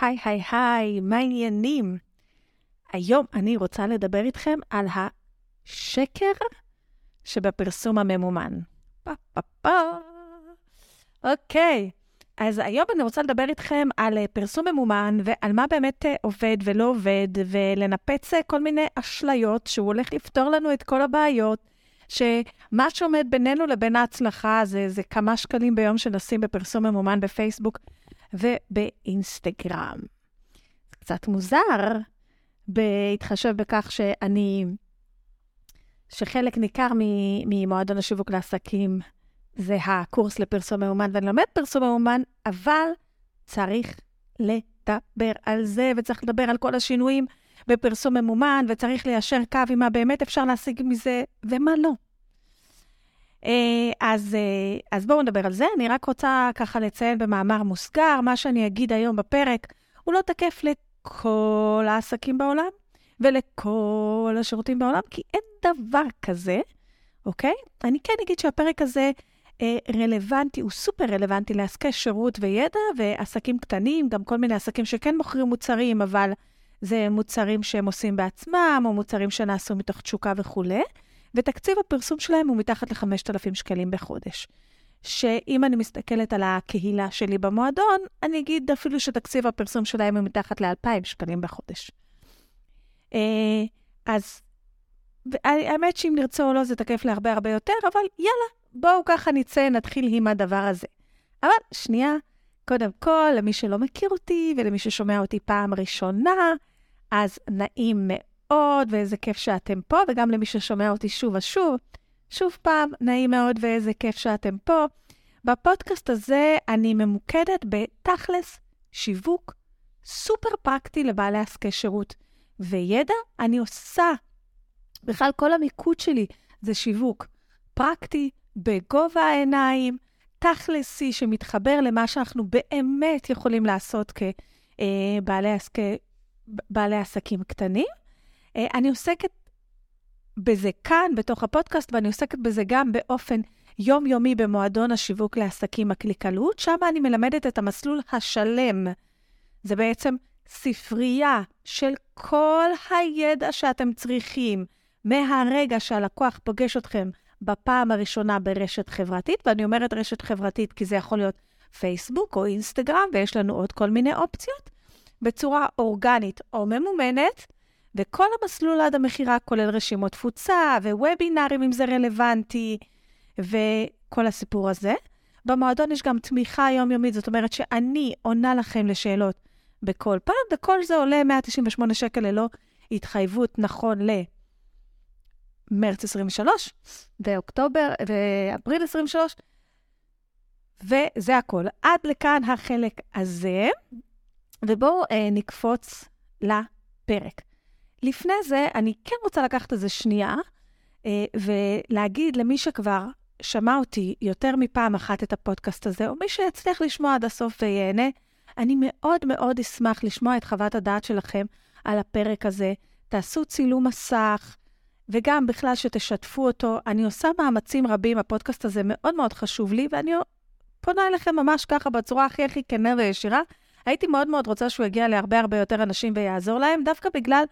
היי היי היי, מה העניינים? היום אני רוצה לדבר איתכם על השקר שבפרסום הממומן. פה פה פה. אוקיי, אז היום אני רוצה לדבר איתכם על אה, פרסום ממומן ועל מה באמת אה, עובד ולא עובד, ולנפץ אה, כל מיני אשליות שהוא הולך לפתור לנו את כל הבעיות. שמה שעומד בינינו לבין ההצלחה זה, זה כמה שקלים ביום שנשים בפרסום ממומן בפייסבוק ובאינסטגרם. קצת מוזר, בהתחשב בכך שאני, שחלק ניכר ממועדון השיווק לעסקים זה הקורס לפרסום ממומן, ואני לומד פרסום ממומן, אבל צריך לדבר על זה, וצריך לדבר על כל השינויים בפרסום ממומן, וצריך ליישר קו עם מה באמת אפשר להשיג מזה ומה לא. אה, אז, אה, אז בואו נדבר על זה. אני רק רוצה ככה לציין במאמר מוסגר, מה שאני אגיד היום בפרק, הוא לא תקף לכל העסקים בעולם ולכל השירותים בעולם, כי אין דבר כזה, אוקיי? אני כן אגיד שהפרק הזה אה, רלוונטי, הוא סופר רלוונטי לעסקי שירות וידע ועסקים קטנים, גם כל מיני עסקים שכן מוכרים מוצרים, אבל זה מוצרים שהם עושים בעצמם, או מוצרים שנעשו מתוך תשוקה וכולי, ותקציב הפרסום שלהם הוא מתחת ל-5,000 שקלים בחודש. שאם אני מסתכלת על הקהילה שלי במועדון, אני אגיד אפילו שתקציב הפרסום שלהם הוא מתחת ל-2,000 שקלים בחודש. אה, אז האמת שאם נרצה או לא זה תקף להרבה הרבה יותר, אבל יאללה, בואו ככה נצא, נתחיל עם הדבר הזה. אבל שנייה, קודם כל, למי שלא מכיר אותי ולמי ששומע אותי פעם ראשונה, אז נעים מאוד ואיזה כיף שאתם פה, וגם למי ששומע אותי שוב ושוב, שוב פעם, נעים מאוד ואיזה כיף שאתם פה. בפודקאסט הזה אני ממוקדת בתכלס שיווק סופר פרקטי לבעלי עסקי שירות וידע. אני עושה, בכלל כל המיקוד שלי זה שיווק פרקטי, בגובה העיניים, תכלסי שמתחבר למה שאנחנו באמת יכולים לעשות כבעלי עסק, בעלי עסקים קטנים. אה, אני עוסקת בזה כאן, בתוך הפודקאסט, ואני עוסקת בזה גם באופן יומיומי במועדון השיווק לעסקים הקליקלות, שם אני מלמדת את המסלול השלם. זה בעצם ספרייה של כל הידע שאתם צריכים מהרגע שהלקוח פוגש אתכם בפעם הראשונה ברשת חברתית, ואני אומרת רשת חברתית כי זה יכול להיות פייסבוק או אינסטגרם, ויש לנו עוד כל מיני אופציות, בצורה אורגנית או ממומנת, וכל המסלול עד המכירה כולל רשימות תפוצה ווובינארים אם זה רלוונטי, וכל הסיפור הזה. במועדון יש גם תמיכה יומיומית, זאת אומרת שאני עונה לכם לשאלות בכל פעם, וכל זה עולה 198 שקל ללא התחייבות נכון ל... מרץ 23, ואוקטובר, ואפריל 23, וזה הכל. עד לכאן החלק הזה, ובואו אה, נקפוץ לפרק. לפני זה, אני כן רוצה לקחת איזה שנייה, אה, ולהגיד למי שכבר שמע אותי יותר מפעם אחת את הפודקאסט הזה, או מי שיצליח לשמוע עד הסוף וייהנה, אני מאוד מאוד אשמח לשמוע את חוות הדעת שלכם על הפרק הזה. תעשו צילום מסך, וגם בכלל שתשתפו אותו. אני עושה מאמצים רבים, הפודקאסט הזה מאוד מאוד חשוב לי, ואני פונה אליכם ממש ככה בצורה הכי הכי כנה וישירה. הייתי מאוד מאוד רוצה שהוא יגיע להרבה הרבה יותר אנשים ויעזור להם, דווקא בגלל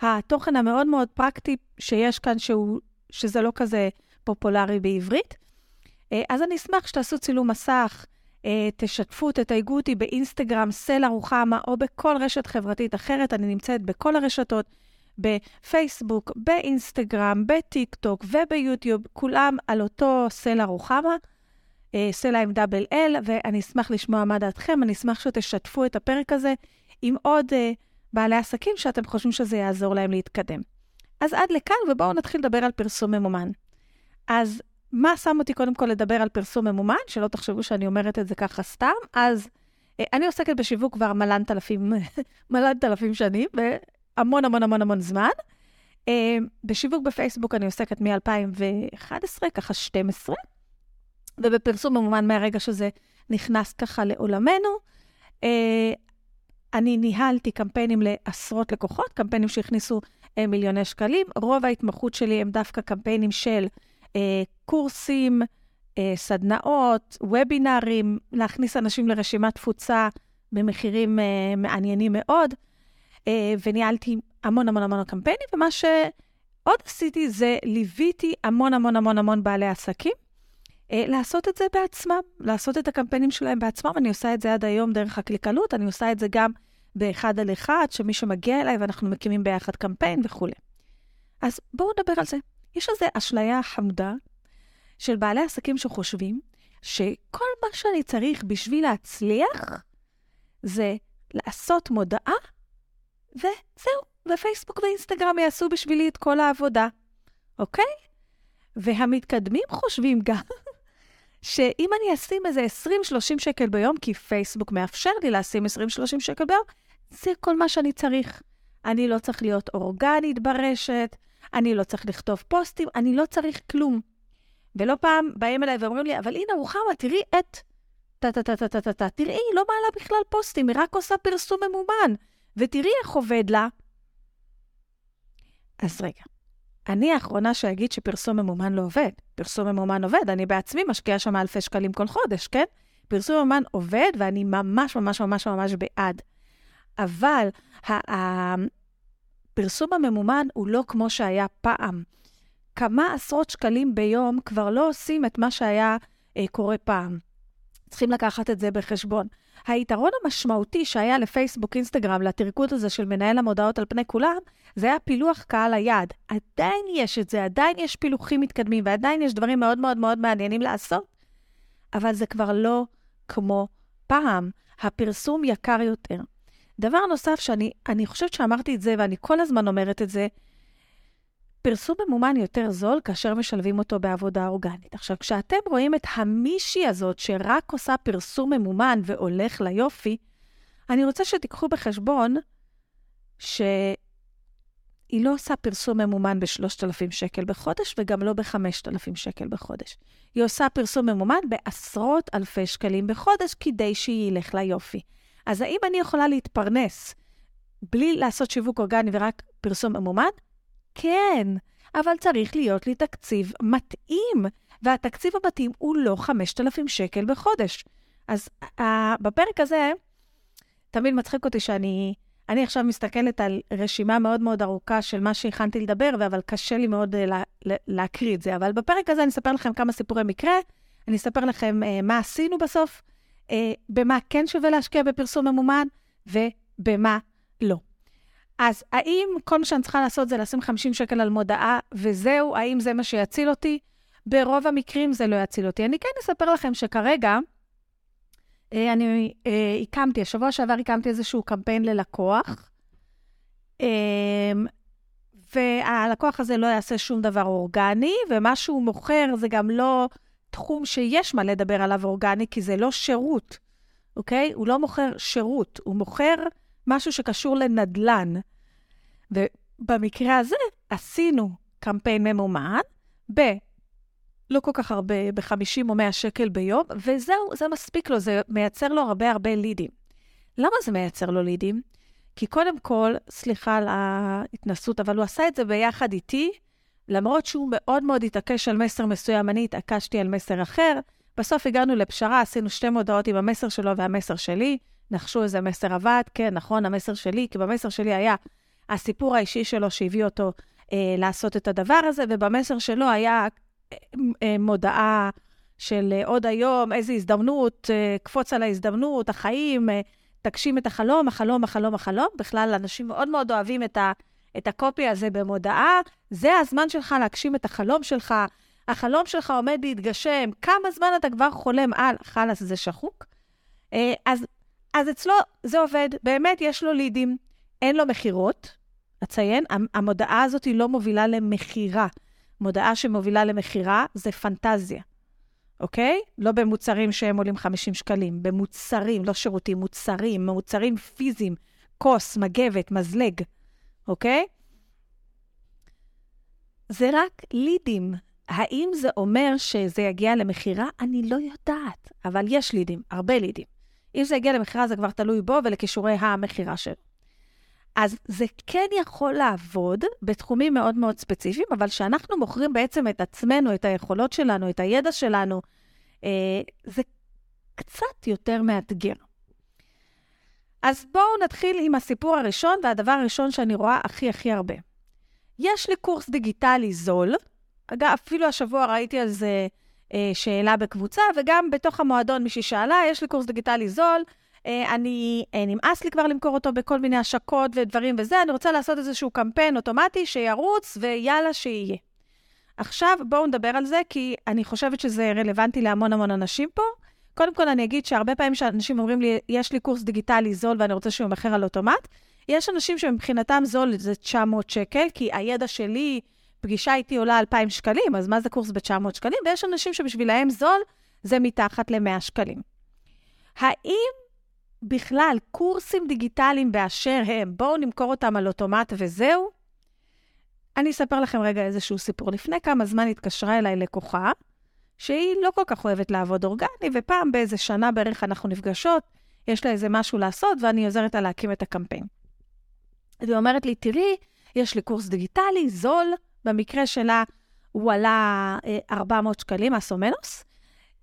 התוכן המאוד מאוד פרקטי שיש כאן, שהוא, שזה לא כזה פופולרי בעברית. אה, אז אני אשמח שתעשו צילום מסך, אה, תשתפו, תתייגו אותי באינסטגרם, סלע רוחמה, או בכל רשת חברתית אחרת. אני נמצאת בכל הרשתות. בפייסבוק, באינסטגרם, בטיק טוק וביוטיוב, כולם על אותו סלע רוחמה, אה, סלע עם דאבל אל, ואני אשמח לשמוע מה דעתכם, אני אשמח שתשתפו את הפרק הזה עם עוד בעלי עסקים שאתם חושבים שזה יעזור להם להתקדם. אז עד לכאן, ובואו נתחיל לדבר על פרסום ממומן. אז מה שם אותי קודם כל לדבר על פרסום ממומן? שלא תחשבו שאני אומרת את זה ככה סתם. אז uh, אני עוסקת בשיווק כבר מלנת אלפים, מלנת אלפים שנים, המון המון המון המון זמן. Uh, בשיווק בפייסבוק אני עוסקת מ-2011, ככה 12, ובפרסום ממומן מהרגע שזה נכנס ככה לעולמנו. אני ניהלתי קמפיינים לעשרות לקוחות, קמפיינים שהכניסו uh, מיליוני שקלים. רוב ההתמחות שלי הם דווקא קמפיינים של uh, קורסים, uh, סדנאות, וובינארים, להכניס אנשים לרשימת תפוצה במחירים uh, מעניינים מאוד, uh, וניהלתי המון המון המון קמפיינים, ומה שעוד עשיתי זה ליוויתי המון המון המון המון בעלי עסקים. Uh, לעשות את זה בעצמם, לעשות את הקמפיינים שלהם בעצמם. אני עושה את זה עד היום דרך הקליקלות, אני עושה את זה גם באחד על אחד, שמי שמגיע אליי ואנחנו מקימים ביחד קמפיין וכולי. אז בואו נדבר על זה. יש איזו אשליה חמודה של בעלי עסקים שחושבים שכל מה שאני צריך בשביל להצליח זה לעשות מודעה, וזהו, ופייסבוק ואינסטגרם יעשו בשבילי את כל העבודה, אוקיי? והמתקדמים חושבים גם שאם אני אשים איזה 20-30 שקל ביום, כי פייסבוק מאפשר לי לשים 20-30 שקל ביום, זה כל מה שאני צריך. אני לא צריך להיות אורגנית ברשת, אני לא צריך לכתוב פוסטים, אני לא צריך כלום. ולא פעם באים אליי ואומרים לי, אבל הנה, רוחמה, תראי את... טה-טה-טה-טה-טה, תראי, היא לא מעלה בכלל פוסטים, היא רק עושה פרסום ממומן, ותראי איך עובד לה. אז רגע, אני האחרונה שאגיד שפרסום ממומן לא עובד. פרסום ממומן עובד, אני בעצמי משקיעה שם אלפי שקלים כל חודש, כן? פרסום ממומן עובד, ואני ממש ממש ממש ממש בעד. אבל הפרסום הממומן הוא לא כמו שהיה פעם. כמה עשרות שקלים ביום כבר לא עושים את מה שהיה אה, קורה פעם. צריכים לקחת את זה בחשבון. היתרון המשמעותי שהיה לפייסבוק, אינסטגרם, לטרקוד הזה של מנהל המודעות על פני כולם, זה היה פילוח קהל היעד. עדיין יש את זה, עדיין יש פילוחים מתקדמים, ועדיין יש דברים מאוד מאוד מאוד מעניינים לעשות, אבל זה כבר לא כמו פעם. הפרסום יקר יותר. דבר נוסף שאני חושבת שאמרתי את זה, ואני כל הזמן אומרת את זה, פרסום ממומן יותר זול כאשר משלבים אותו בעבודה אורגנית. עכשיו, כשאתם רואים את המישהי הזאת שרק עושה פרסום ממומן והולך ליופי, אני רוצה שתיקחו בחשבון שהיא לא עושה פרסום ממומן ב-3,000 שקל בחודש וגם לא ב-5,000 שקל בחודש. היא עושה פרסום ממומן בעשרות אלפי שקלים בחודש כדי שהיא ילך ליופי. אז האם אני יכולה להתפרנס בלי לעשות שיווק אורגני ורק פרסום ממומן? כן, אבל צריך להיות לי תקציב מתאים, והתקציב המתאים הוא לא 5,000 שקל בחודש. אז uh, בפרק הזה, תמיד מצחיק אותי שאני אני עכשיו מסתכלת על רשימה מאוד מאוד ארוכה של מה שהכנתי לדבר, אבל קשה לי מאוד uh, לה, להקריא את זה. אבל בפרק הזה אני אספר לכם כמה סיפורי מקרה, אני אספר לכם uh, מה עשינו בסוף, uh, במה כן שווה להשקיע בפרסום ממומן, ובמה לא. אז האם כל מה שאני צריכה לעשות זה לשים 50 שקל על מודעה וזהו? האם זה מה שיציל אותי? ברוב המקרים זה לא יציל אותי. אני כן אספר לכם שכרגע, אה, אני אה, הקמתי, השבוע שעבר הקמתי איזשהו קמפיין ללקוח, אה, והלקוח הזה לא יעשה שום דבר אורגני, ומה שהוא מוכר זה גם לא תחום שיש מה לדבר עליו אורגני, כי זה לא שירות, אוקיי? הוא לא מוכר שירות, הוא מוכר משהו שקשור לנדל"ן. ובמקרה הזה עשינו קמפיין ממומן ב... לא כל כך הרבה, ב-50 או 100 שקל ביום, וזהו, זה מספיק לו, זה מייצר לו הרבה הרבה לידים. למה זה מייצר לו לידים? כי קודם כל, סליחה על ההתנסות, אבל הוא עשה את זה ביחד איתי, למרות שהוא מאוד מאוד התעקש על מסר מסוים, אני התעקשתי על מסר אחר. בסוף הגענו לפשרה, עשינו שתי מודעות עם המסר שלו והמסר שלי. נחשו איזה מסר עבד, כן, נכון, המסר שלי, כי במסר שלי היה הסיפור האישי שלו שהביא אותו אה, לעשות את הדבר הזה, ובמסר שלו היה אה, אה, מודעה של אה, עוד היום, איזו הזדמנות, אה, קפוץ על ההזדמנות, החיים, אה, תגשים את החלום, החלום, החלום, החלום. בכלל, אנשים מאוד מאוד אוהבים את, ה, את הקופי הזה במודעה. זה הזמן שלך להגשים את החלום שלך. החלום שלך עומד להתגשם. כמה זמן אתה כבר חולם על, חלאס, זה שחוק? אה, אז, אז אצלו זה עובד, באמת יש לו לידים, אין לו מכירות, אציין, המודעה הזאת היא לא מובילה למכירה. מודעה שמובילה למכירה זה פנטזיה, אוקיי? לא במוצרים שהם עולים 50 שקלים, במוצרים, לא שירותים, מוצרים, מוצרים פיזיים, כוס, מגבת, מזלג, אוקיי? זה רק לידים. האם זה אומר שזה יגיע למכירה? אני לא יודעת, אבל יש לידים, הרבה לידים. אם זה יגיע למכירה, זה כבר תלוי בו ולכישורי המכירה שלו. אז זה כן יכול לעבוד בתחומים מאוד מאוד ספציפיים, אבל כשאנחנו מוכרים בעצם את עצמנו, את היכולות שלנו, את הידע שלנו, אה, זה קצת יותר מאתגר. אז בואו נתחיל עם הסיפור הראשון, והדבר הראשון שאני רואה הכי הכי הרבה. יש לי קורס דיגיטלי זול, אגב, אפילו השבוע ראיתי על זה שאלה בקבוצה, וגם בתוך המועדון מישהי שאלה, יש לי קורס דיגיטלי זול, אה, אני, אה, נמאס לי כבר למכור אותו בכל מיני השקות ודברים וזה, אני רוצה לעשות איזשהו קמפיין אוטומטי שירוץ, ויאללה, שיהיה. עכשיו בואו נדבר על זה, כי אני חושבת שזה רלוונטי להמון המון אנשים פה. קודם כל, אני אגיד שהרבה פעמים שאנשים אומרים לי, יש לי קורס דיגיטלי זול ואני רוצה שהוא ימכר על אוטומט, יש אנשים שמבחינתם זול זה 900 שקל, כי הידע שלי, פגישה איתי עולה 2,000 שקלים, אז מה זה קורס ב-900 שקלים? ויש אנשים שבשבילהם זול זה מתחת ל-100 שקלים. האם בכלל קורסים דיגיטליים באשר הם, בואו נמכור אותם על אוטומט וזהו? אני אספר לכם רגע איזשהו סיפור. לפני כמה זמן התקשרה אליי לקוחה, שהיא לא כל כך אוהבת לעבוד אורגני, ופעם באיזה שנה בערך אנחנו נפגשות, יש לה איזה משהו לעשות, ואני עוזרת לה להקים את הקמפיין. והיא אומרת לי, תראי, יש לי קורס דיגיטלי, זול, במקרה שלה הוא עלה 400 אה, שקלים, אסומנוס,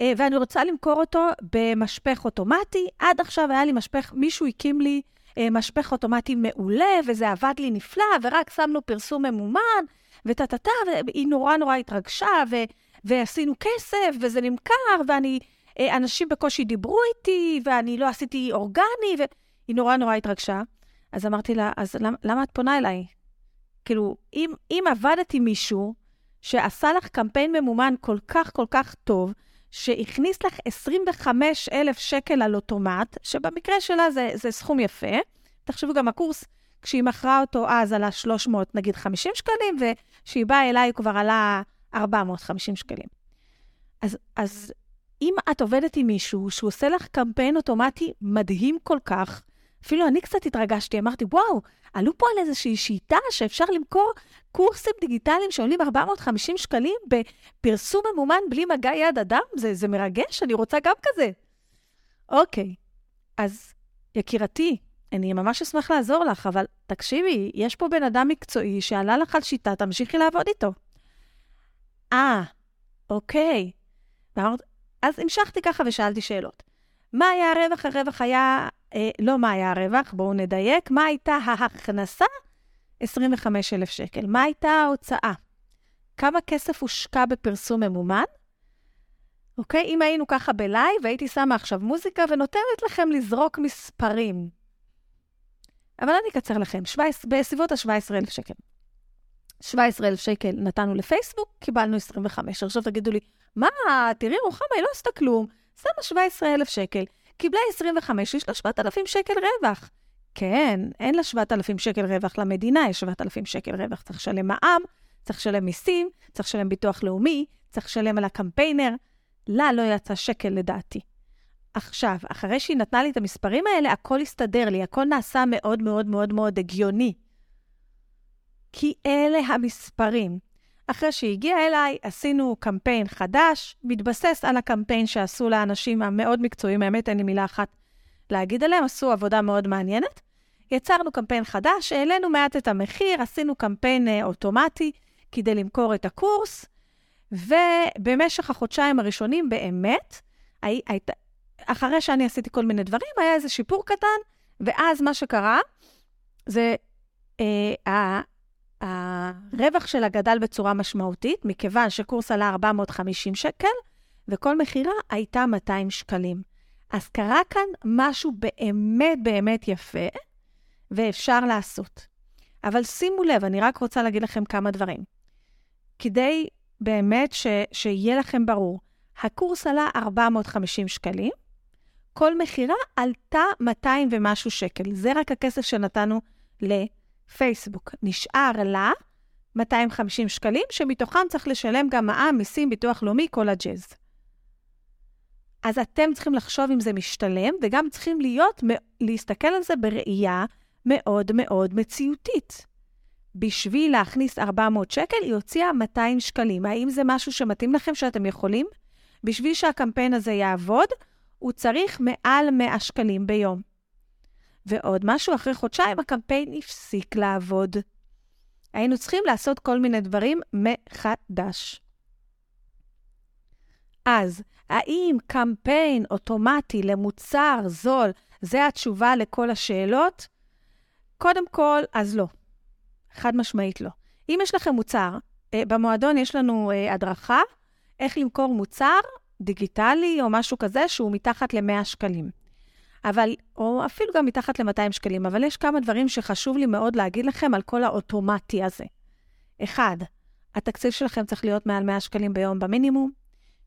אה, ואני רוצה למכור אותו במשפך אוטומטי. עד עכשיו היה לי משפך, מישהו הקים לי אה, משפך אוטומטי מעולה, וזה עבד לי נפלא, ורק שמנו פרסום ממומן, וטה-טה-טה, והיא נורא נורא התרגשה, ו... ועשינו כסף, וזה נמכר, ואני, אנשים בקושי דיברו איתי, ואני לא עשיתי אורגני, והיא נורא נורא התרגשה. אז אמרתי לה, אז למה, למה את פונה אליי? כאילו, אם, אם עבדת עם מישהו שעשה לך קמפיין ממומן כל כך כל כך טוב, שהכניס לך 25,000 שקל על אוטומט, שבמקרה שלה זה, זה סכום יפה, תחשבו גם הקורס, כשהיא מכרה אותו אז עלה 300, נגיד 50 שקלים, וכשהיא באה אליי כבר עלה 450 שקלים. אז, אז אם את עובדת עם מישהו שהוא עושה לך קמפיין אוטומטי מדהים כל כך, אפילו אני קצת התרגשתי, אמרתי, וואו, עלו פה על איזושהי שיטה שאפשר למכור קורסים דיגיטליים שעולים 450 שקלים בפרסום ממומן בלי מגע יד אדם? זה, זה מרגש, אני רוצה גם כזה. אוקיי, אז יקירתי, אני ממש אשמח לעזור לך, אבל תקשיבי, יש פה בן אדם מקצועי שעלה לך על שיטה, תמשיכי לעבוד איתו. אה, אוקיי. אז המשכתי ככה ושאלתי שאלות. מה היה הרווח? הרווח היה אה, לא מה היה הרווח, בואו נדייק, מה הייתה ההכנסה? 25,000 שקל. מה הייתה ההוצאה? כמה כסף הושקע בפרסום ממומן? אוקיי? אם היינו ככה בלייב, הייתי שמה עכשיו מוזיקה ונותנת לכם לזרוק מספרים. אבל אני אקצר לכם, 17, בסביבות ה-17,000 שקל. 17,000 שקל נתנו לפייסבוק, קיבלנו 25. עכשיו תגידו לי, מה, תראי, רוחמה, היא לא עשתה כלום, שמה 17,000 שקל. קיבלה 25, יש לה 7,000 שקל רווח. כן, אין לה 7,000 שקל רווח למדינה, יש 7,000 שקל רווח. צריך לשלם מע"מ, צריך לשלם מיסים, צריך לשלם ביטוח לאומי, צריך לשלם על הקמפיינר. לה לא יצא שקל לדעתי. עכשיו, אחרי שהיא נתנה לי את המספרים האלה, הכל הסתדר לי, הכל נעשה מאוד מאוד מאוד מאוד הגיוני. כי אלה המספרים. אחרי שהיא הגיעה אליי, עשינו קמפיין חדש, מתבסס על הקמפיין שעשו לאנשים המאוד מקצועיים, האמת, אין לי מילה אחת להגיד עליהם, עשו עבודה מאוד מעניינת. יצרנו קמפיין חדש, העלינו מעט את המחיר, עשינו קמפיין אה, אוטומטי כדי למכור את הקורס, ובמשך החודשיים הראשונים באמת, הי, הי, אחרי שאני עשיתי כל מיני דברים, היה איזה שיפור קטן, ואז מה שקרה, זה אה, הרווח שלה גדל בצורה משמעותית, מכיוון שקורס עלה 450 שקל, וכל מכירה הייתה 200 שקלים. אז קרה כאן משהו באמת באמת יפה, ואפשר לעשות. אבל שימו לב, אני רק רוצה להגיד לכם כמה דברים. כדי באמת ש, שיהיה לכם ברור, הקורס עלה 450 שקלים, כל מכירה עלתה 200 ומשהו שקל. זה רק הכסף שנתנו ל... פייסבוק. נשאר לה 250 שקלים, שמתוכם צריך לשלם גם מע"מ, מיסים, ביטוח לאומי, כל הג'אז. אז אתם צריכים לחשוב אם זה משתלם, וגם צריכים להיות, להסתכל על זה בראייה מאוד מאוד מציאותית. בשביל להכניס 400 שקל, היא הוציאה 200 שקלים. האם זה משהו שמתאים לכם שאתם יכולים? בשביל שהקמפיין הזה יעבוד, הוא צריך מעל 100 שקלים ביום. ועוד משהו, אחרי חודשיים הקמפיין הפסיק לעבוד. היינו צריכים לעשות כל מיני דברים מחדש. אז, האם קמפיין אוטומטי למוצר זול זה התשובה לכל השאלות? קודם כל, אז לא. חד משמעית לא. אם יש לכם מוצר, אה, במועדון יש לנו אה, הדרכה איך למכור מוצר דיגיטלי או משהו כזה שהוא מתחת ל-100 שקלים. אבל, או אפילו גם מתחת ל-200 שקלים, אבל יש כמה דברים שחשוב לי מאוד להגיד לכם על כל האוטומטי הזה. אחד, התקציב שלכם צריך להיות מעל 100 שקלים ביום במינימום.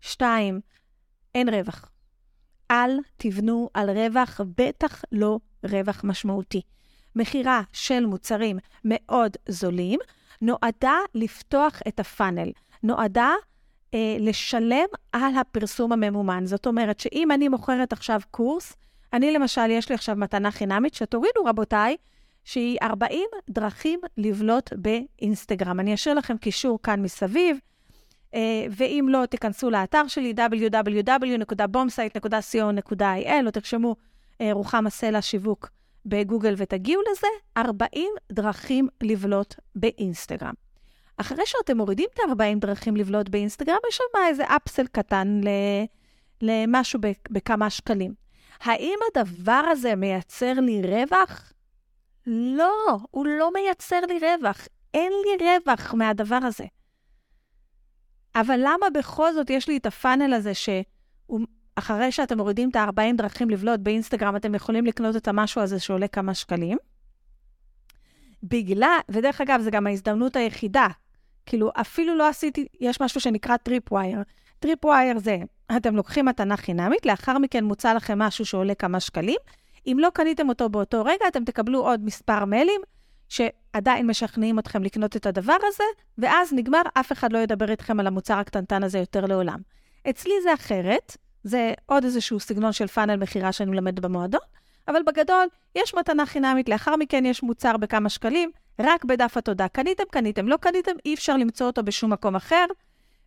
שתיים, אין רווח. אל תבנו על רווח, בטח לא רווח משמעותי. מכירה של מוצרים מאוד זולים נועדה לפתוח את הפאנל, נועדה אה, לשלם על הפרסום הממומן. זאת אומרת שאם אני מוכרת עכשיו קורס, אני למשל, יש לי עכשיו מתנה חינמית, שתורידו רבותיי, שהיא 40 דרכים לבלוט באינסטגרם. אני אשאיר לכם קישור כאן מסביב, אה, ואם לא, תיכנסו לאתר שלי, www.bombsite.co.il, או תרשמו אה, רוחמה סלע שיווק בגוגל ותגיעו לזה, 40 דרכים לבלוט באינסטגרם. אחרי שאתם מורידים את ה-40 דרכים לבלוט באינסטגרם, יש שם איזה אפסל קטן למשהו בכמה שקלים. האם הדבר הזה מייצר לי רווח? לא, הוא לא מייצר לי רווח. אין לי רווח מהדבר הזה. אבל למה בכל זאת יש לי את ה funnel הזה שאחרי שאתם מורידים את ה-40 דרכים לבלוט באינסטגרם, אתם יכולים לקנות את המשהו הזה שעולה כמה שקלים? בגלל, ודרך אגב, זו גם ההזדמנות היחידה. כאילו, אפילו לא עשיתי, יש משהו שנקרא tripwire. tripwire זה, אתם לוקחים מתנה חינמית, לאחר מכן מוצע לכם משהו שעולה כמה שקלים. אם לא קניתם אותו באותו רגע, אתם תקבלו עוד מספר מיילים שעדיין משכנעים אתכם לקנות את הדבר הזה, ואז נגמר, אף אחד לא ידבר איתכם על המוצר הקטנטן הזה יותר לעולם. אצלי זה אחרת, זה עוד איזשהו סגנון של funnel מכירה שאני מלמדת במועדון, אבל בגדול, יש מתנה חינמית, לאחר מכן יש מוצר בכמה שקלים, רק בדף התודה. קניתם, קניתם, לא קניתם, אי אפשר למצוא אותו בשום מקום אחר,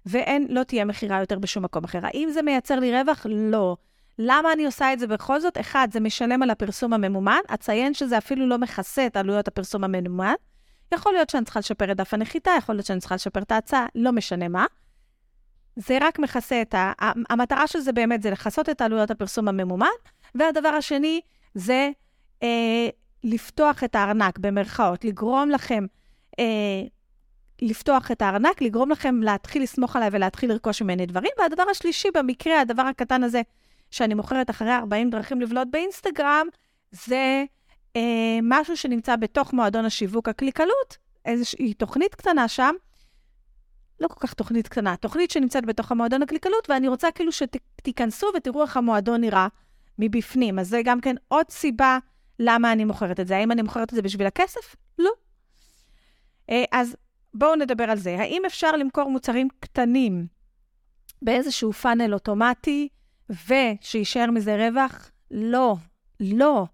ואין, לא תהיה מכירה יותר בשום מקום אחר. האם זה מייצר לי רווח? לא. למה אני עושה את זה בכל זאת? אחד, זה משלם על הפרסום הממומן. אציין שזה אפילו לא מכסה את עלויות הפרסום הממומן. יכול להיות שאני צריכה לשפר את דף הנחיתה, יכול להיות שאני צריכה לשפר את ההצעה, לא משנה מה. זה רק מכסה את ה... המטרה של זה באמת זה לכסות את עלויות הפרסום הממומן, והדבר השני זה אה, לפתוח את הארנק, במרכאות, לגרום לכם אה, לפתוח את הארנק, לגרום לכם להתחיל לסמוך עליי ולהתחיל לרכוש ממני דברים. והדבר השלישי, במקרה, הדבר הקטן הזה, שאני מוכרת אחרי 40 דרכים לבלוט באינסטגרם, זה אה, משהו שנמצא בתוך מועדון השיווק הקליקלות, איזושהי תוכנית קטנה שם, לא כל כך תוכנית קטנה, תוכנית שנמצאת בתוך המועדון הקליקלות, ואני רוצה כאילו שתיכנסו ותראו איך המועדון נראה מבפנים. אז זה גם כן עוד סיבה למה אני מוכרת את זה. האם אני מוכרת את זה בשביל הכסף? לא. אה, אז בואו נדבר על זה. האם אפשר למכור מוצרים קטנים באיזשהו פאנל אוטומטי ושיישאר מזה רווח? לא, לא.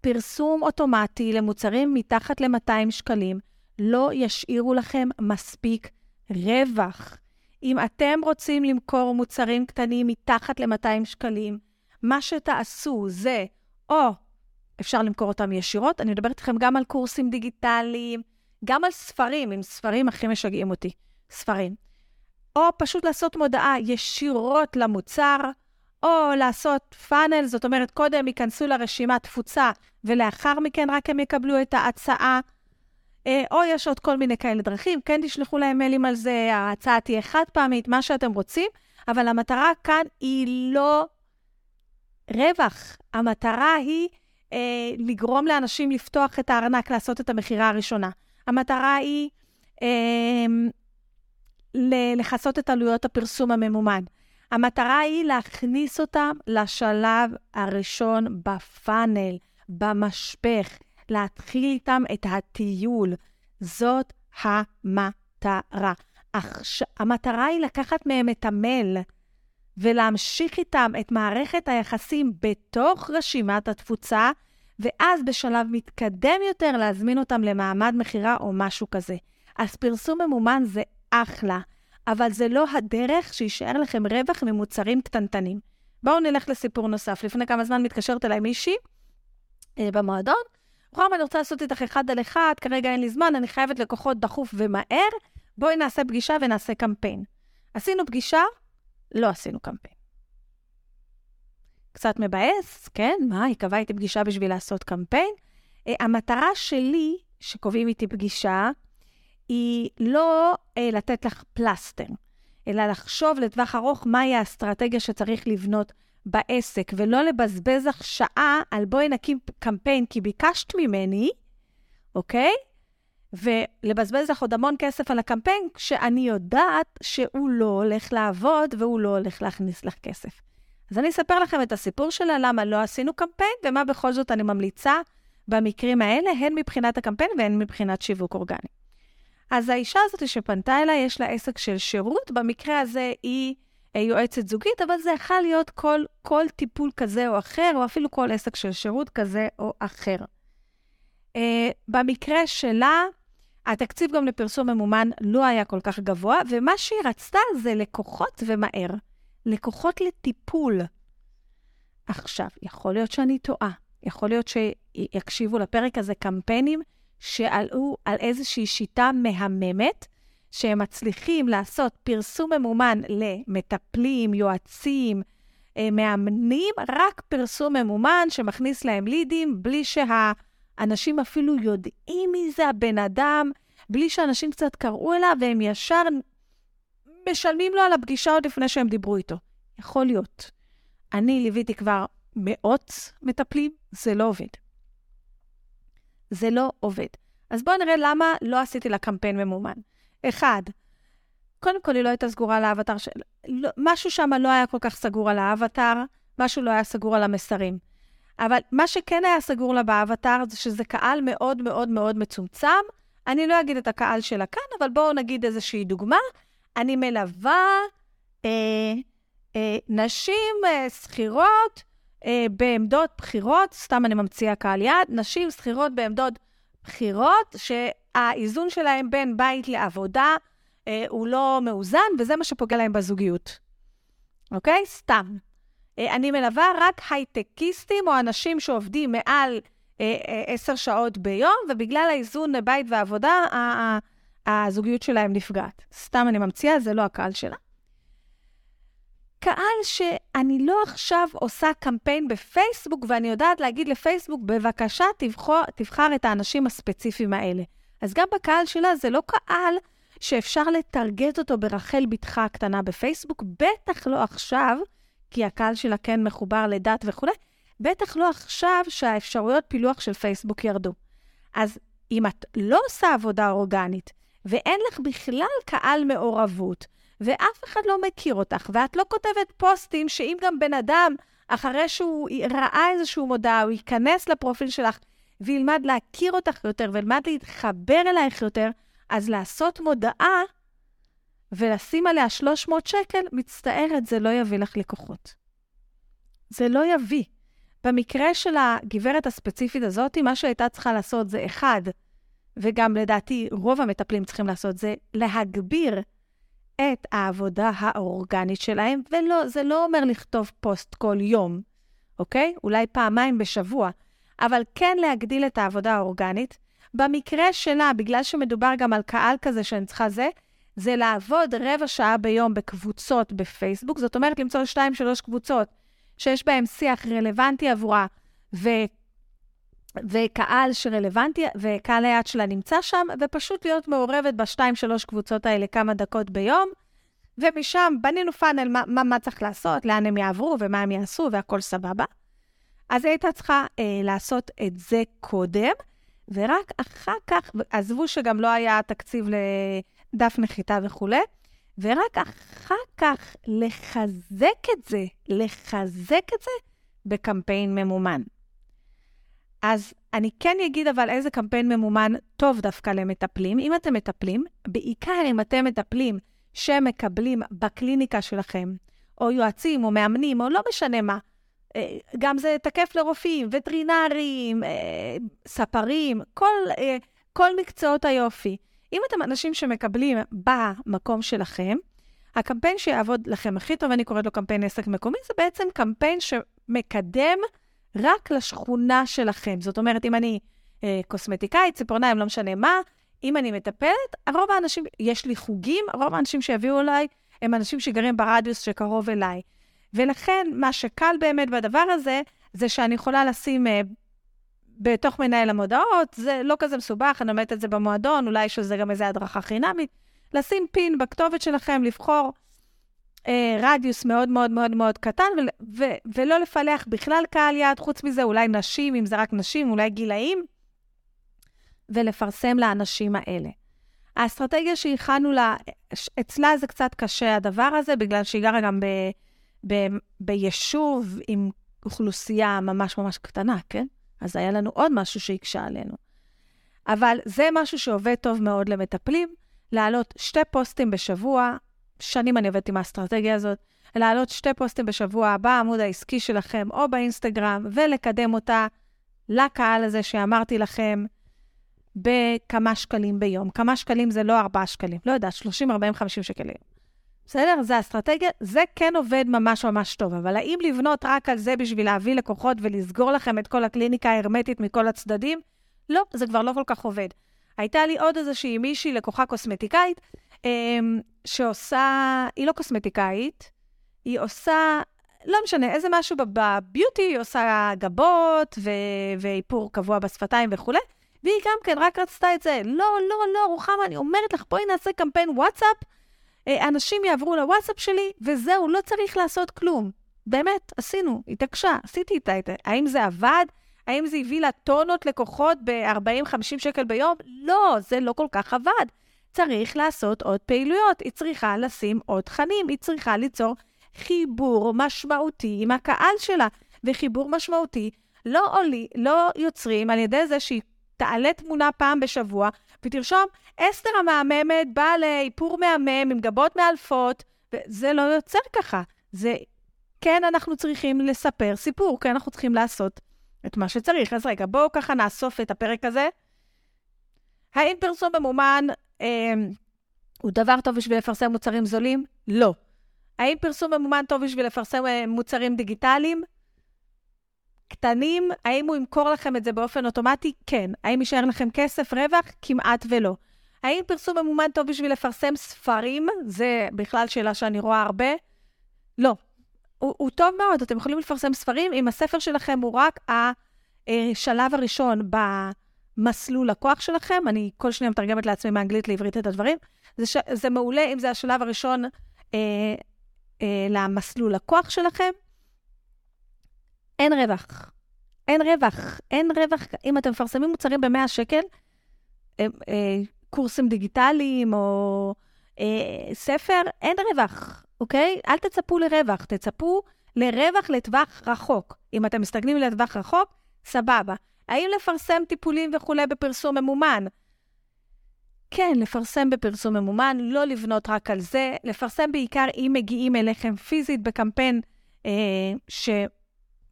פרסום אוטומטי למוצרים מתחת ל-200 שקלים לא ישאירו לכם מספיק רווח. אם אתם רוצים למכור מוצרים קטנים מתחת ל-200 שקלים, מה שתעשו זה, או אפשר למכור אותם ישירות, אני מדברת איתכם גם על קורסים דיגיטליים, גם על ספרים, עם ספרים הכי משגעים אותי, ספרים. או פשוט לעשות מודעה ישירות למוצר, או לעשות פאנל, זאת אומרת, קודם ייכנסו לרשימת תפוצה, ולאחר מכן רק הם יקבלו את ההצעה. אה, או יש עוד כל מיני כאלה דרכים, כן תשלחו להם מיילים על זה, ההצעה תהיה חד פעמית, מה שאתם רוצים, אבל המטרה כאן היא לא רווח. המטרה היא אה, לגרום לאנשים לפתוח את הארנק, לעשות את המכירה הראשונה. המטרה היא אה, לכסות את עלויות הפרסום הממומן. המטרה היא להכניס אותם לשלב הראשון בפאנל, במשפך, להתחיל איתם את הטיול. זאת המטרה. המטרה היא לקחת מהם את המייל ולהמשיך איתם את מערכת היחסים בתוך רשימת התפוצה, ואז בשלב מתקדם יותר להזמין אותם למעמד מכירה או משהו כזה. אז פרסום ממומן זה אחלה, אבל זה לא הדרך שיישאר לכם רווח ממוצרים קטנטנים. בואו נלך לסיפור נוסף. לפני כמה זמן מתקשרת אליי מישהי אה, במועדון, רוחמה, אני רוצה לעשות איתך אחד על אחד, כרגע אין לי זמן, אני חייבת לקוחות דחוף ומהר, בואי נעשה פגישה ונעשה קמפיין. עשינו פגישה, לא עשינו קמפיין. קצת מבאס, כן? מה, היא קבעה איתי פגישה בשביל לעשות קמפיין? Uh, המטרה שלי, שקובעים איתי פגישה, היא לא uh, לתת לך פלסטר, אלא לחשוב לטווח ארוך מהי האסטרטגיה שצריך לבנות בעסק, ולא לבזבז לך שעה על בואי נקים קמפיין כי ביקשת ממני, אוקיי? ולבזבז לך עוד המון כסף על הקמפיין, כשאני יודעת שהוא לא הולך לעבוד והוא לא הולך להכניס לך כסף. אז אני אספר לכם את הסיפור שלה, למה לא עשינו קמפיין, ומה בכל זאת אני ממליצה במקרים האלה, הן מבחינת הקמפיין והן מבחינת שיווק אורגני. אז האישה הזאת שפנתה אליי, יש לה עסק של שירות, במקרה הזה היא אה, יועצת זוגית, אבל זה יכול להיות כל, כל טיפול כזה או אחר, או אפילו כל עסק של שירות כזה או אחר. Uh, במקרה שלה, התקציב גם לפרסום ממומן לא היה כל כך גבוה, ומה שהיא רצתה זה לקוחות ומהר. לקוחות לטיפול. עכשיו, יכול להיות שאני טועה. יכול להיות שיקשיבו לפרק הזה קמפיינים שעלו על איזושהי שיטה מהממת, שהם מצליחים לעשות פרסום ממומן למטפלים, יועצים, אה, מאמנים, רק פרסום ממומן שמכניס להם לידים, בלי שהאנשים אפילו יודעים מי זה הבן אדם, בלי שאנשים קצת קראו אליו, והם ישר משלמים לו על הפגישה עוד לפני שהם דיברו איתו. יכול להיות. אני ליוויתי כבר מאות מטפלים, זה לא עובד. זה לא עובד. אז בואו נראה למה לא עשיתי לה קמפיין ממומן. אחד, קודם כל היא לא הייתה סגורה על האבטר של... לא, משהו שם לא היה כל כך סגור על האבטר, משהו לא היה סגור על המסרים. אבל מה שכן היה סגור לה באבטר זה שזה קהל מאוד מאוד מאוד מצומצם. אני לא אגיד את הקהל שלה כאן, אבל בואו נגיד איזושהי דוגמה. אני מלווה אה, אה, נשים אה, שכירות אה, בעמדות בחירות, סתם אני ממציאה קהל יעד, נשים שכירות בעמדות בחירות, שהאיזון שלהם בין בית לעבודה אה, הוא לא מאוזן, וזה מה שפוגע להם בזוגיות. אוקיי? סתם. אה, אני מלווה רק הייטקיסטים או אנשים שעובדים מעל אה, אה, עשר שעות ביום, ובגלל האיזון בית ועבודה, הזוגיות שלהם נפגעת. סתם אני ממציאה, זה לא הקהל שלה. קהל שאני לא עכשיו עושה קמפיין בפייסבוק, ואני יודעת להגיד לפייסבוק, בבקשה, תבחר, תבחר את האנשים הספציפיים האלה. אז גם בקהל שלה זה לא קהל שאפשר לטרגט אותו ברחל בתך הקטנה בפייסבוק, בטח לא עכשיו, כי הקהל שלה כן מחובר לדת וכולי, בטח לא עכשיו שהאפשרויות פילוח של פייסבוק ירדו. אז אם את לא עושה עבודה אורגנית, ואין לך בכלל קהל מעורבות, ואף אחד לא מכיר אותך, ואת לא כותבת פוסטים שאם גם בן אדם, אחרי שהוא ראה איזושהי מודעה, הוא ייכנס לפרופיל שלך וילמד להכיר אותך יותר וילמד להתחבר אלייך יותר, אז לעשות מודעה ולשים עליה 300 שקל, מצטערת, זה לא יביא לך לקוחות. זה לא יביא. במקרה של הגברת הספציפית הזאת, מה שהייתה צריכה לעשות זה, אחד, וגם לדעתי רוב המטפלים צריכים לעשות, זה להגביר את העבודה האורגנית שלהם, וזה לא אומר לכתוב פוסט כל יום, אוקיי? אולי פעמיים בשבוע, אבל כן להגדיל את העבודה האורגנית. במקרה שלה, בגלל שמדובר גם על קהל כזה שאני צריכה זה, זה לעבוד רבע שעה ביום בקבוצות בפייסבוק, זאת אומרת למצוא שתיים, שלוש קבוצות שיש בהן שיח רלוונטי עבורה, ו... וקהל שרלוונטי, וקהל היעד שלה נמצא שם, ופשוט להיות מעורבת בשתיים, שלוש קבוצות האלה כמה דקות ביום, ומשם בנינו פאנל מה, מה, מה צריך לעשות, לאן הם יעברו ומה הם יעשו, והכול סבבה. אז היא הייתה צריכה אה, לעשות את זה קודם, ורק אחר כך, עזבו שגם לא היה תקציב לדף נחיתה וכולי, ורק אחר כך לחזק את זה, לחזק את זה בקמפיין ממומן. אז אני כן אגיד אבל איזה קמפיין ממומן טוב דווקא למטפלים. אם אתם מטפלים, בעיקר אם אתם מטפלים שמקבלים בקליניקה שלכם, או יועצים, או מאמנים, או לא משנה מה, אה, גם זה תקף לרופאים, וטרינרים, אה, ספרים, כל, אה, כל מקצועות היופי. אם אתם אנשים שמקבלים במקום שלכם, הקמפיין שיעבוד לכם הכי טוב, אני קוראת לו קמפיין עסק מקומי, זה בעצם קמפיין שמקדם רק לשכונה שלכם. זאת אומרת, אם אני אה, קוסמטיקאית, ציפורניים, לא משנה מה, אם אני מטפלת, רוב האנשים, יש לי חוגים, רוב האנשים שיביאו אליי הם אנשים שגרים ברדיוס שקרוב אליי. ולכן, מה שקל באמת בדבר הזה, זה שאני יכולה לשים uh, בתוך מנהל המודעות, זה לא כזה מסובך, אני לומדת את זה במועדון, אולי יש לזה גם איזו הדרכה חינמית, לשים פין בכתובת שלכם, לבחור uh, רדיוס מאוד מאוד מאוד מאוד קטן, ו- ו- ולא לפלח בכלל קהל יעד, חוץ מזה, אולי נשים, אם זה רק נשים, אולי גילאים, ולפרסם לאנשים האלה. האסטרטגיה שהכנו לה, אצלה זה קצת קשה הדבר הזה, בגלל שהיא גרה גם ב, ב, ביישוב עם אוכלוסייה ממש ממש קטנה, כן? אז היה לנו עוד משהו שהקשה עלינו. אבל זה משהו שעובד טוב מאוד למטפלים, להעלות שתי פוסטים בשבוע, שנים אני עובדת עם האסטרטגיה הזאת, להעלות שתי פוסטים בשבוע בעמוד העסקי שלכם או באינסטגרם, ולקדם אותה לקהל הזה שאמרתי לכם, בכמה שקלים ביום. כמה שקלים זה לא 4 שקלים, לא יודעת, 30, 40, 50 שקלים. בסדר? זה אסטרטגיה, זה כן עובד ממש ממש טוב, אבל האם לבנות רק על זה בשביל להביא לקוחות ולסגור לכם את כל הקליניקה ההרמטית מכל הצדדים? לא, זה כבר לא כל כך עובד. הייתה לי עוד איזושהי מישהי, לקוחה קוסמטיקאית, אמ, שעושה, היא לא קוסמטיקאית, היא עושה, לא משנה, איזה משהו בביוטי, היא עושה גבות ואיפור קבוע בשפתיים וכולי, והיא גם כן רק רצתה את זה. לא, לא, לא, רוחמה, אני אומרת לך, בואי נעשה קמפיין וואטסאפ, אנשים יעברו לוואטסאפ שלי, וזהו, לא צריך לעשות כלום. באמת, עשינו, התעקשה, עשיתי איתה את זה. האם זה עבד? האם זה הביא לה טונות לקוחות ב-40-50 שקל ביום? לא, זה לא כל כך עבד. צריך לעשות עוד פעילויות, היא צריכה לשים עוד תכנים, היא צריכה ליצור חיבור משמעותי עם הקהל שלה. וחיבור משמעותי לא עולי, לא יוצרים על ידי זה שהיא תעלה תמונה פעם בשבוע ותרשום, אסתר המהממת באה לאיפור מהמם עם גבות מאלפות, וזה לא יוצר ככה. זה, כן, אנחנו צריכים לספר סיפור, כן, אנחנו צריכים לעשות את מה שצריך. אז רגע, בואו ככה נאסוף את הפרק הזה. האם פרסום ממומן אה, הוא דבר טוב בשביל לפרסם מוצרים זולים? לא. האם פרסום ממומן טוב בשביל לפרסם אה, מוצרים דיגיטליים? קטנים, האם הוא ימכור לכם את זה באופן אוטומטי? כן. האם יישאר לכם כסף, רווח? כמעט ולא. האם פרסום ממומן טוב בשביל לפרסם ספרים? זה בכלל שאלה שאני רואה הרבה. לא. הוא, הוא טוב מאוד, אתם יכולים לפרסם ספרים אם הספר שלכם הוא רק השלב הראשון במסלול לקוח שלכם. אני כל שניה מתרגמת לעצמי מאנגלית לעברית את הדברים. זה, ש... זה מעולה אם זה השלב הראשון אה, אה, למסלול לקוח שלכם. אין רווח. אין רווח. אין רווח. אם אתם מפרסמים מוצרים ב-100 שקל, אה, אה, קורסים דיגיטליים או אה, ספר, אין רווח, אוקיי? אל תצפו לרווח, תצפו לרווח לטווח רחוק. אם אתם מסתכלים לטווח רחוק, סבבה. האם לפרסם טיפולים וכולי בפרסום ממומן? כן, לפרסם בפרסום ממומן, לא לבנות רק על זה, לפרסם בעיקר אם מגיעים אליכם פיזית בקמפיין אה, ש...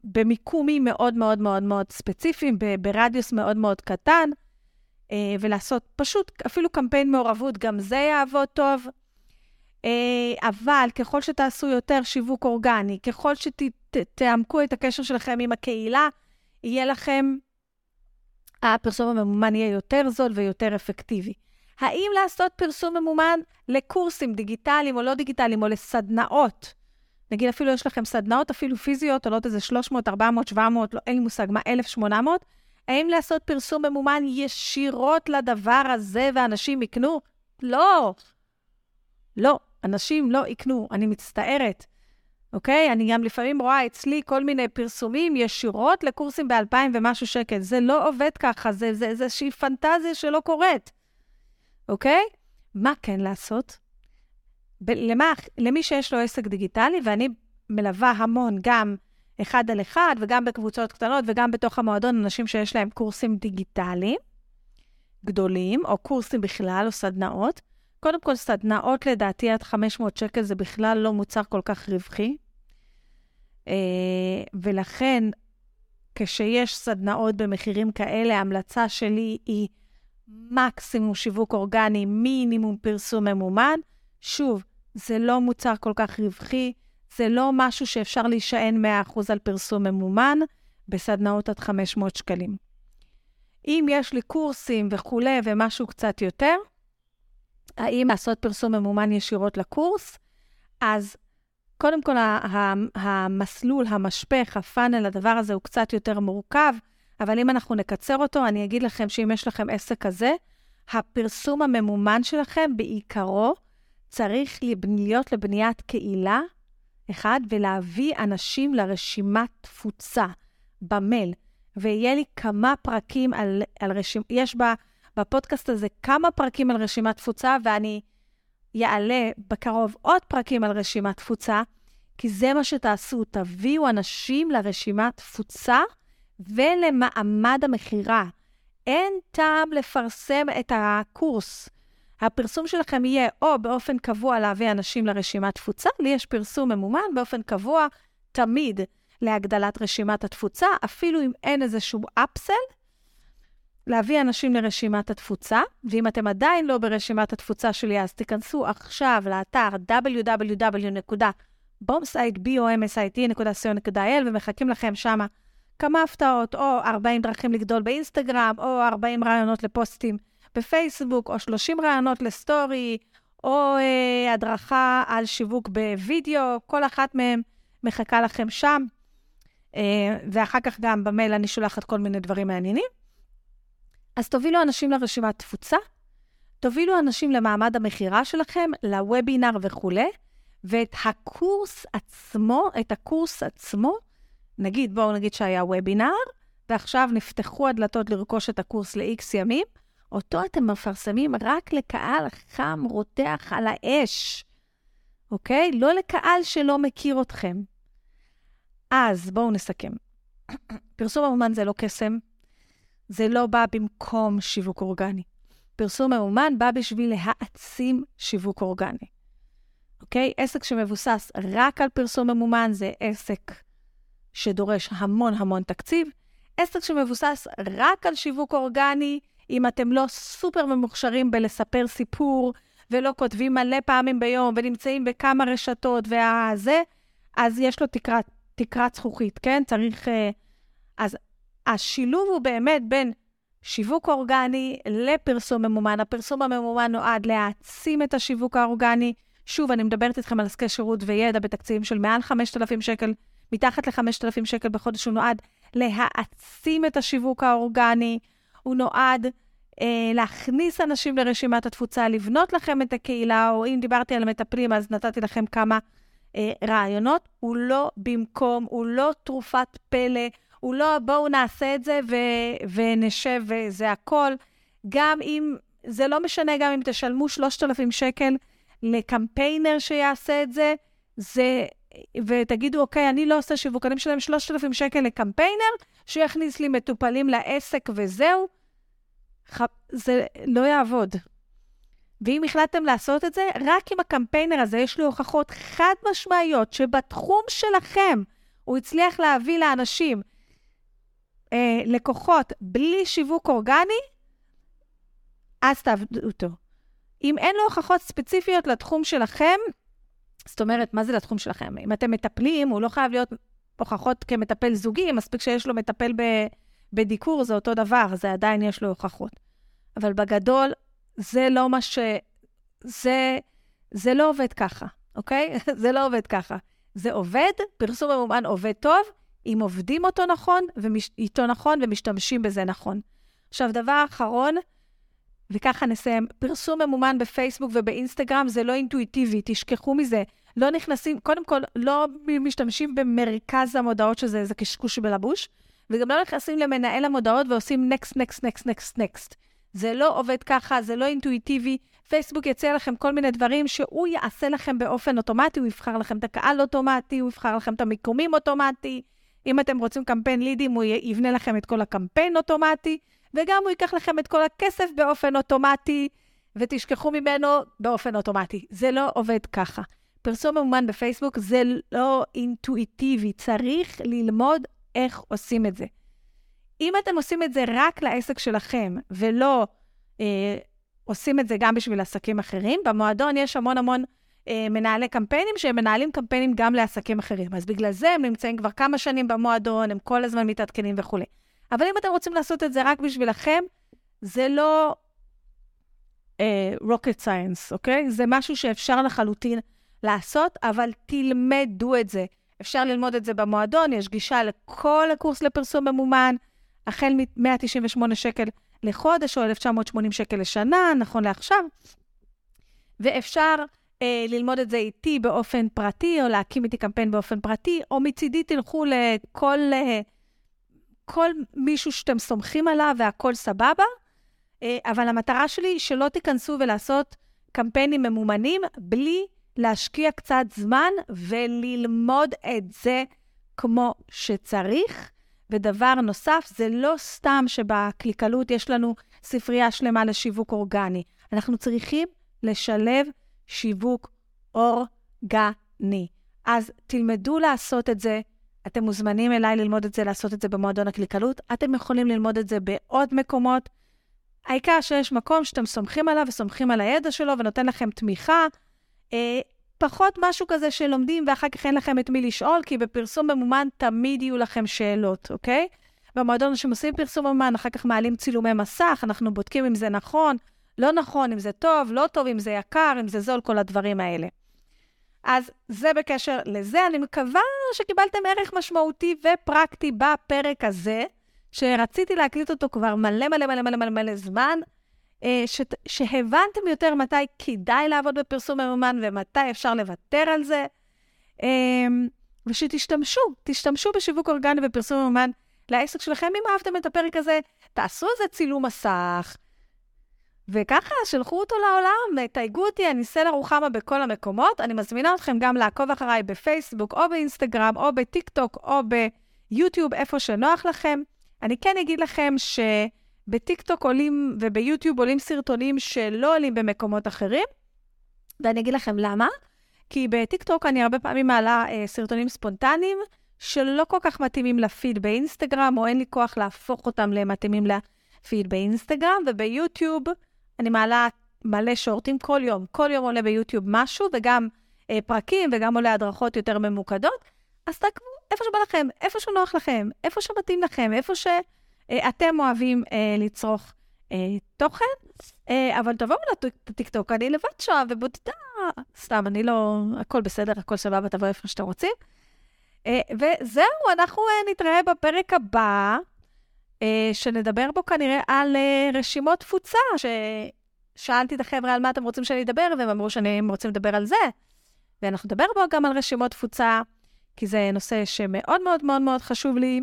במיקומים מאוד מאוד מאוד מאוד ספציפיים, ברדיוס מאוד מאוד קטן, ולעשות פשוט אפילו קמפיין מעורבות, גם זה יעבוד טוב. אה, אבל ככל שתעשו יותר שיווק אורגני, ככל שתעמקו את הקשר שלכם עם הקהילה, יהיה לכם, הפרסום הממומן יהיה יותר זול ויותר אפקטיבי. האם לעשות פרסום ממומן לקורסים דיגיטליים או לא דיגיטליים, או לסדנאות, נגיד אפילו יש לכם סדנאות אפילו פיזיות, עולות איזה 300, 400, 700, לא, אין לי מושג מה, 1,800, האם לעשות פרסום ממומן ישירות לדבר הזה ואנשים יקנו? לא. לא, אנשים לא יקנו, אני מצטערת. אוקיי? אני גם לפעמים רואה אצלי כל מיני פרסומים ישירות לקורסים ב-2,000 ומשהו שקל. זה לא עובד ככה, זה, זה, איזושהי פנטזיה שלא קורית. אוקיי? מה כן לעשות? למה, למי שיש לו עסק דיגיטלי, ואני מלווה המון, גם אחד על אחד, וגם בקבוצות קטנות, וגם בתוך המועדון, אנשים שיש להם קורסים דיגיטליים גדולים, או קורסים בכלל, או סדנאות. קודם כל, סדנאות לדעתי עד 500 שקל זה בכלל לא מוצר כל כך רווחי. אה, ולכן, כשיש סדנאות במחירים כאלה, ההמלצה שלי היא מקסימום שיווק אורגני, מינימום פרסום ממומן. שוב, זה לא מוצר כל כך רווחי, זה לא משהו שאפשר להישען 100% על פרסום ממומן בסדנאות עד 500 שקלים. אם יש לי קורסים וכולי ומשהו קצת יותר, האם לעשות פרסום ממומן ישירות לקורס? אז קודם כל, המסלול, המשפך, הפאנל, הדבר הזה הוא קצת יותר מורכב, אבל אם אנחנו נקצר אותו, אני אגיד לכם שאם יש לכם עסק כזה, הפרסום הממומן שלכם בעיקרו צריך להיות לבניית קהילה, אחד, ולהביא אנשים לרשימת תפוצה במייל. ויהיה לי כמה פרקים על, על רשימה, יש בה, בפודקאסט הזה כמה פרקים על רשימת תפוצה, ואני יעלה בקרוב עוד פרקים על רשימת תפוצה, כי זה מה שתעשו, תביאו אנשים לרשימת תפוצה ולמעמד המכירה. אין טעם לפרסם את הקורס. הפרסום שלכם יהיה או באופן קבוע להביא אנשים לרשימת תפוצה, לי יש פרסום ממומן באופן קבוע, תמיד להגדלת רשימת התפוצה, אפילו אם אין איזשהו אפסל, להביא אנשים לרשימת התפוצה, ואם אתם עדיין לא ברשימת התפוצה שלי, אז תיכנסו עכשיו לאתר www.bombsite.co.il ומחכים לכם שם כמה הפתעות, או 40 דרכים לגדול באינסטגרם, או 40 רעיונות לפוסטים בפייסבוק, או 30 רעיונות לסטורי, או אה, הדרכה על שיווק בווידאו, כל אחת מהן מחכה לכם שם. אה, ואחר כך גם במייל אני שולחת כל מיני דברים מעניינים. אז תובילו אנשים לרשימת תפוצה, תובילו אנשים למעמד המכירה שלכם, לוובינר וכולי, ואת הקורס עצמו, את הקורס עצמו, נגיד, בואו נגיד שהיה וובינר, ועכשיו נפתחו הדלתות לרכוש את הקורס ל-X ימים, אותו אתם מפרסמים רק לקהל חם רותח על האש, אוקיי? לא לקהל שלא מכיר אתכם. אז בואו נסכם. פרסום ממומן זה לא קסם, זה לא בא במקום שיווק אורגני. פרסום ממומן בא בשביל להעצים שיווק אורגני. אוקיי? עסק שמבוסס רק על פרסום ממומן זה עסק שדורש המון המון תקציב. עסק שמבוסס רק על שיווק אורגני, אם אתם לא סופר ממוכשרים בלספר סיפור, ולא כותבים מלא פעמים ביום, ונמצאים בכמה רשתות והזה, אז יש לו תקרת, תקרת זכוכית, כן? צריך... Uh, אז השילוב הוא באמת בין שיווק אורגני לפרסום ממומן. הפרסום הממומן נועד להעצים את השיווק האורגני. שוב, אני מדברת איתכם על עסקי שירות וידע בתקציבים של מעל 5,000 שקל, מתחת ל-5,000 שקל בחודש. הוא נועד להעצים את השיווק האורגני. הוא נועד אה, להכניס אנשים לרשימת התפוצה, לבנות לכם את הקהילה, או אם דיברתי על מטפלים, אז נתתי לכם כמה אה, רעיונות. הוא לא במקום, הוא לא תרופת פלא, הוא לא בואו נעשה את זה ו- ונשב וזה הכל. גם אם, זה לא משנה גם אם תשלמו 3,000 שקל לקמפיינר שיעשה את זה, זה, ותגידו, אוקיי, אני לא עושה שיווק, אני משלם 3,000 שקל לקמפיינר, שיכניס לי מטופלים לעסק וזהו. זה לא יעבוד. ואם החלטתם לעשות את זה, רק עם הקמפיינר הזה יש לי הוכחות חד משמעיות שבתחום שלכם הוא הצליח להביא לאנשים אה, לקוחות בלי שיווק אורגני, אז תעבדו אותו. אם אין לו הוכחות ספציפיות לתחום שלכם, זאת אומרת, מה זה לתחום שלכם? אם אתם מטפלים, הוא לא חייב להיות הוכחות כמטפל זוגי, מספיק שיש לו מטפל ב, בדיקור, זה אותו דבר, זה עדיין יש לו הוכחות. אבל בגדול, זה לא מה ש... זה, זה לא עובד ככה, אוקיי? זה לא עובד ככה. זה עובד, פרסום ממומן עובד טוב, אם עובדים אותו נכון, ומש... איתו נכון ומשתמשים בזה נכון. עכשיו, דבר אחרון, וככה נסיים, פרסום ממומן בפייסבוק ובאינסטגרם זה לא אינטואיטיבי, תשכחו מזה. לא נכנסים, קודם כל, לא משתמשים במרכז המודעות שזה איזה קשקוש בלבוש, וגם לא נכנסים למנהל המודעות ועושים נקסט, נקסט, נקסט, נקסט, נקסט. זה לא עובד ככה, זה לא אינטואיטיבי. פייסבוק יציע לכם כל מיני דברים שהוא יעשה לכם באופן אוטומטי, הוא יבחר לכם את הקהל אוטומטי, הוא יבחר לכם את המיקומים אוטומטי. אם אתם רוצים קמפיין לידים, הוא יבנה לכם את כל הקמפיין אוטומטי, וגם הוא ייקח לכם את כל הכסף באופן אוטומטי, ותשכחו ממנו באופן אוטומטי. זה לא עובד ככה. פרסום ממומן בפייסבוק זה לא אינטואיטיבי, צריך ללמוד איך עושים את זה. אם אתם עושים את זה רק לעסק שלכם, ולא אה, עושים את זה גם בשביל עסקים אחרים, במועדון יש המון המון אה, מנהלי קמפיינים שהם מנהלים קמפיינים גם לעסקים אחרים. אז בגלל זה הם נמצאים כבר כמה שנים במועדון, הם כל הזמן מתעדכנים וכולי. אבל אם אתם רוצים לעשות את זה רק בשבילכם, זה לא uh, rocket science, אוקיי? זה משהו שאפשר לחלוטין לעשות, אבל תלמדו את זה. אפשר ללמוד את זה במועדון, יש גישה לכל הקורס לפרסום ממומן, החל מ-198 שקל לחודש או 1,980 שקל לשנה, נכון לעכשיו. ואפשר אה, ללמוד את זה איתי באופן פרטי, או להקים איתי קמפיין באופן פרטי, או מצידי תלכו לכל אה, כל מישהו שאתם סומכים עליו והכול סבבה. אה, אבל המטרה שלי היא שלא תיכנסו ולעשות קמפיינים ממומנים בלי להשקיע קצת זמן וללמוד את זה כמו שצריך. ודבר נוסף, זה לא סתם שבקליקלות יש לנו ספרייה שלמה לשיווק אורגני. אנחנו צריכים לשלב שיווק אורגני. אז תלמדו לעשות את זה. אתם מוזמנים אליי ללמוד את זה, לעשות את זה במועדון הקליקלות. אתם יכולים ללמוד את זה בעוד מקומות. העיקר שיש מקום שאתם סומכים עליו וסומכים על הידע שלו ונותן לכם תמיכה. אה, פחות משהו כזה שלומדים ואחר כך אין לכם את מי לשאול, כי בפרסום ממומן תמיד יהיו לכם שאלות, אוקיי? במועדון שעושים פרסום ממומן, אחר כך מעלים צילומי מסך, אנחנו בודקים אם זה נכון, לא נכון, אם זה טוב, לא טוב, אם זה יקר, אם זה זול, כל הדברים האלה. אז זה בקשר לזה. אני מקווה שקיבלתם ערך משמעותי ופרקטי בפרק הזה, שרציתי להקליט אותו כבר מלא מלא מלא מלא מלא מלא זמן, אה, ש... שהבנתם יותר מתי כדאי לעבוד בפרסום ממומן ומתי אפשר לוותר על זה, אה, ושתשתמשו, תשתמשו בשיווק אורגני ופרסום ממומן לעסק שלכם. אם אהבתם את הפרק הזה, תעשו איזה צילום מסך, וככה, שלחו אותו לעולם, תייגו אותי, אני סלע רוחמה בכל המקומות. אני מזמינה אתכם גם לעקוב אחריי בפייסבוק, או באינסטגרם, או בטיק טוק, או ביוטיוב, איפה שנוח לכם. אני כן אגיד לכם שבטיק טוק עולים, וביוטיוב עולים סרטונים שלא עולים במקומות אחרים, ואני אגיד לכם למה. כי בטיק טוק אני הרבה פעמים מעלה אה, סרטונים ספונטניים, שלא כל כך מתאימים לפיד באינסטגרם, או אין לי כוח להפוך אותם למתאימים לפיד באינסטגרם, וביוטיוב אני מעלה מלא שורטים כל יום. כל יום עולה ביוטיוב משהו, וגם אה, פרקים, וגם עולה הדרכות יותר ממוקדות. אז תעקבו איפה שבא לכם, איפה שנוח לכם, איפה שמתאים לכם, איפה שאתם אה, אוהבים אה, לצרוך אה, תוכן. אה, אבל תבואו לטיקטוק, אני לבד שם ובודדה. סתם, אני לא... הכל בסדר, הכל סבבה, תבואו איפה שאתם רוצים. אה, וזהו, אנחנו אה, נתראה בפרק הבא. אה, שנדבר בו כנראה על אה, רשימות תפוצה, ששאלתי את החבר'ה על מה אתם רוצים שאני אדבר, והם אמרו שהם רוצים לדבר על זה. ואנחנו נדבר בו גם על רשימות תפוצה, כי זה נושא שמאוד מאוד מאוד מאוד חשוב לי.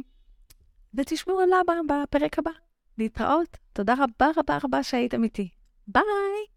ותשמעו עליו בפרק הבא. להתראות. תודה רבה רבה רבה שהייתם איתי. ביי!